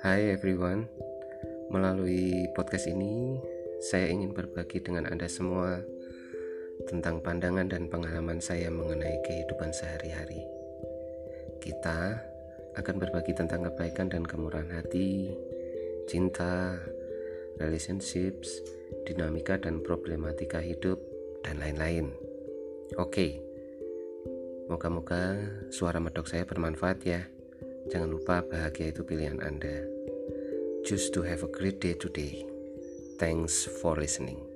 Hai everyone, melalui podcast ini saya ingin berbagi dengan Anda semua tentang pandangan dan pengalaman saya mengenai kehidupan sehari-hari. Kita akan berbagi tentang kebaikan dan kemurahan hati, cinta, relationships, dinamika dan problematika hidup, dan lain-lain. Oke, moga-moga suara medok saya bermanfaat ya. Jangan lupa bahagia itu pilihan Anda. Choose to have a great day today. Thanks for listening.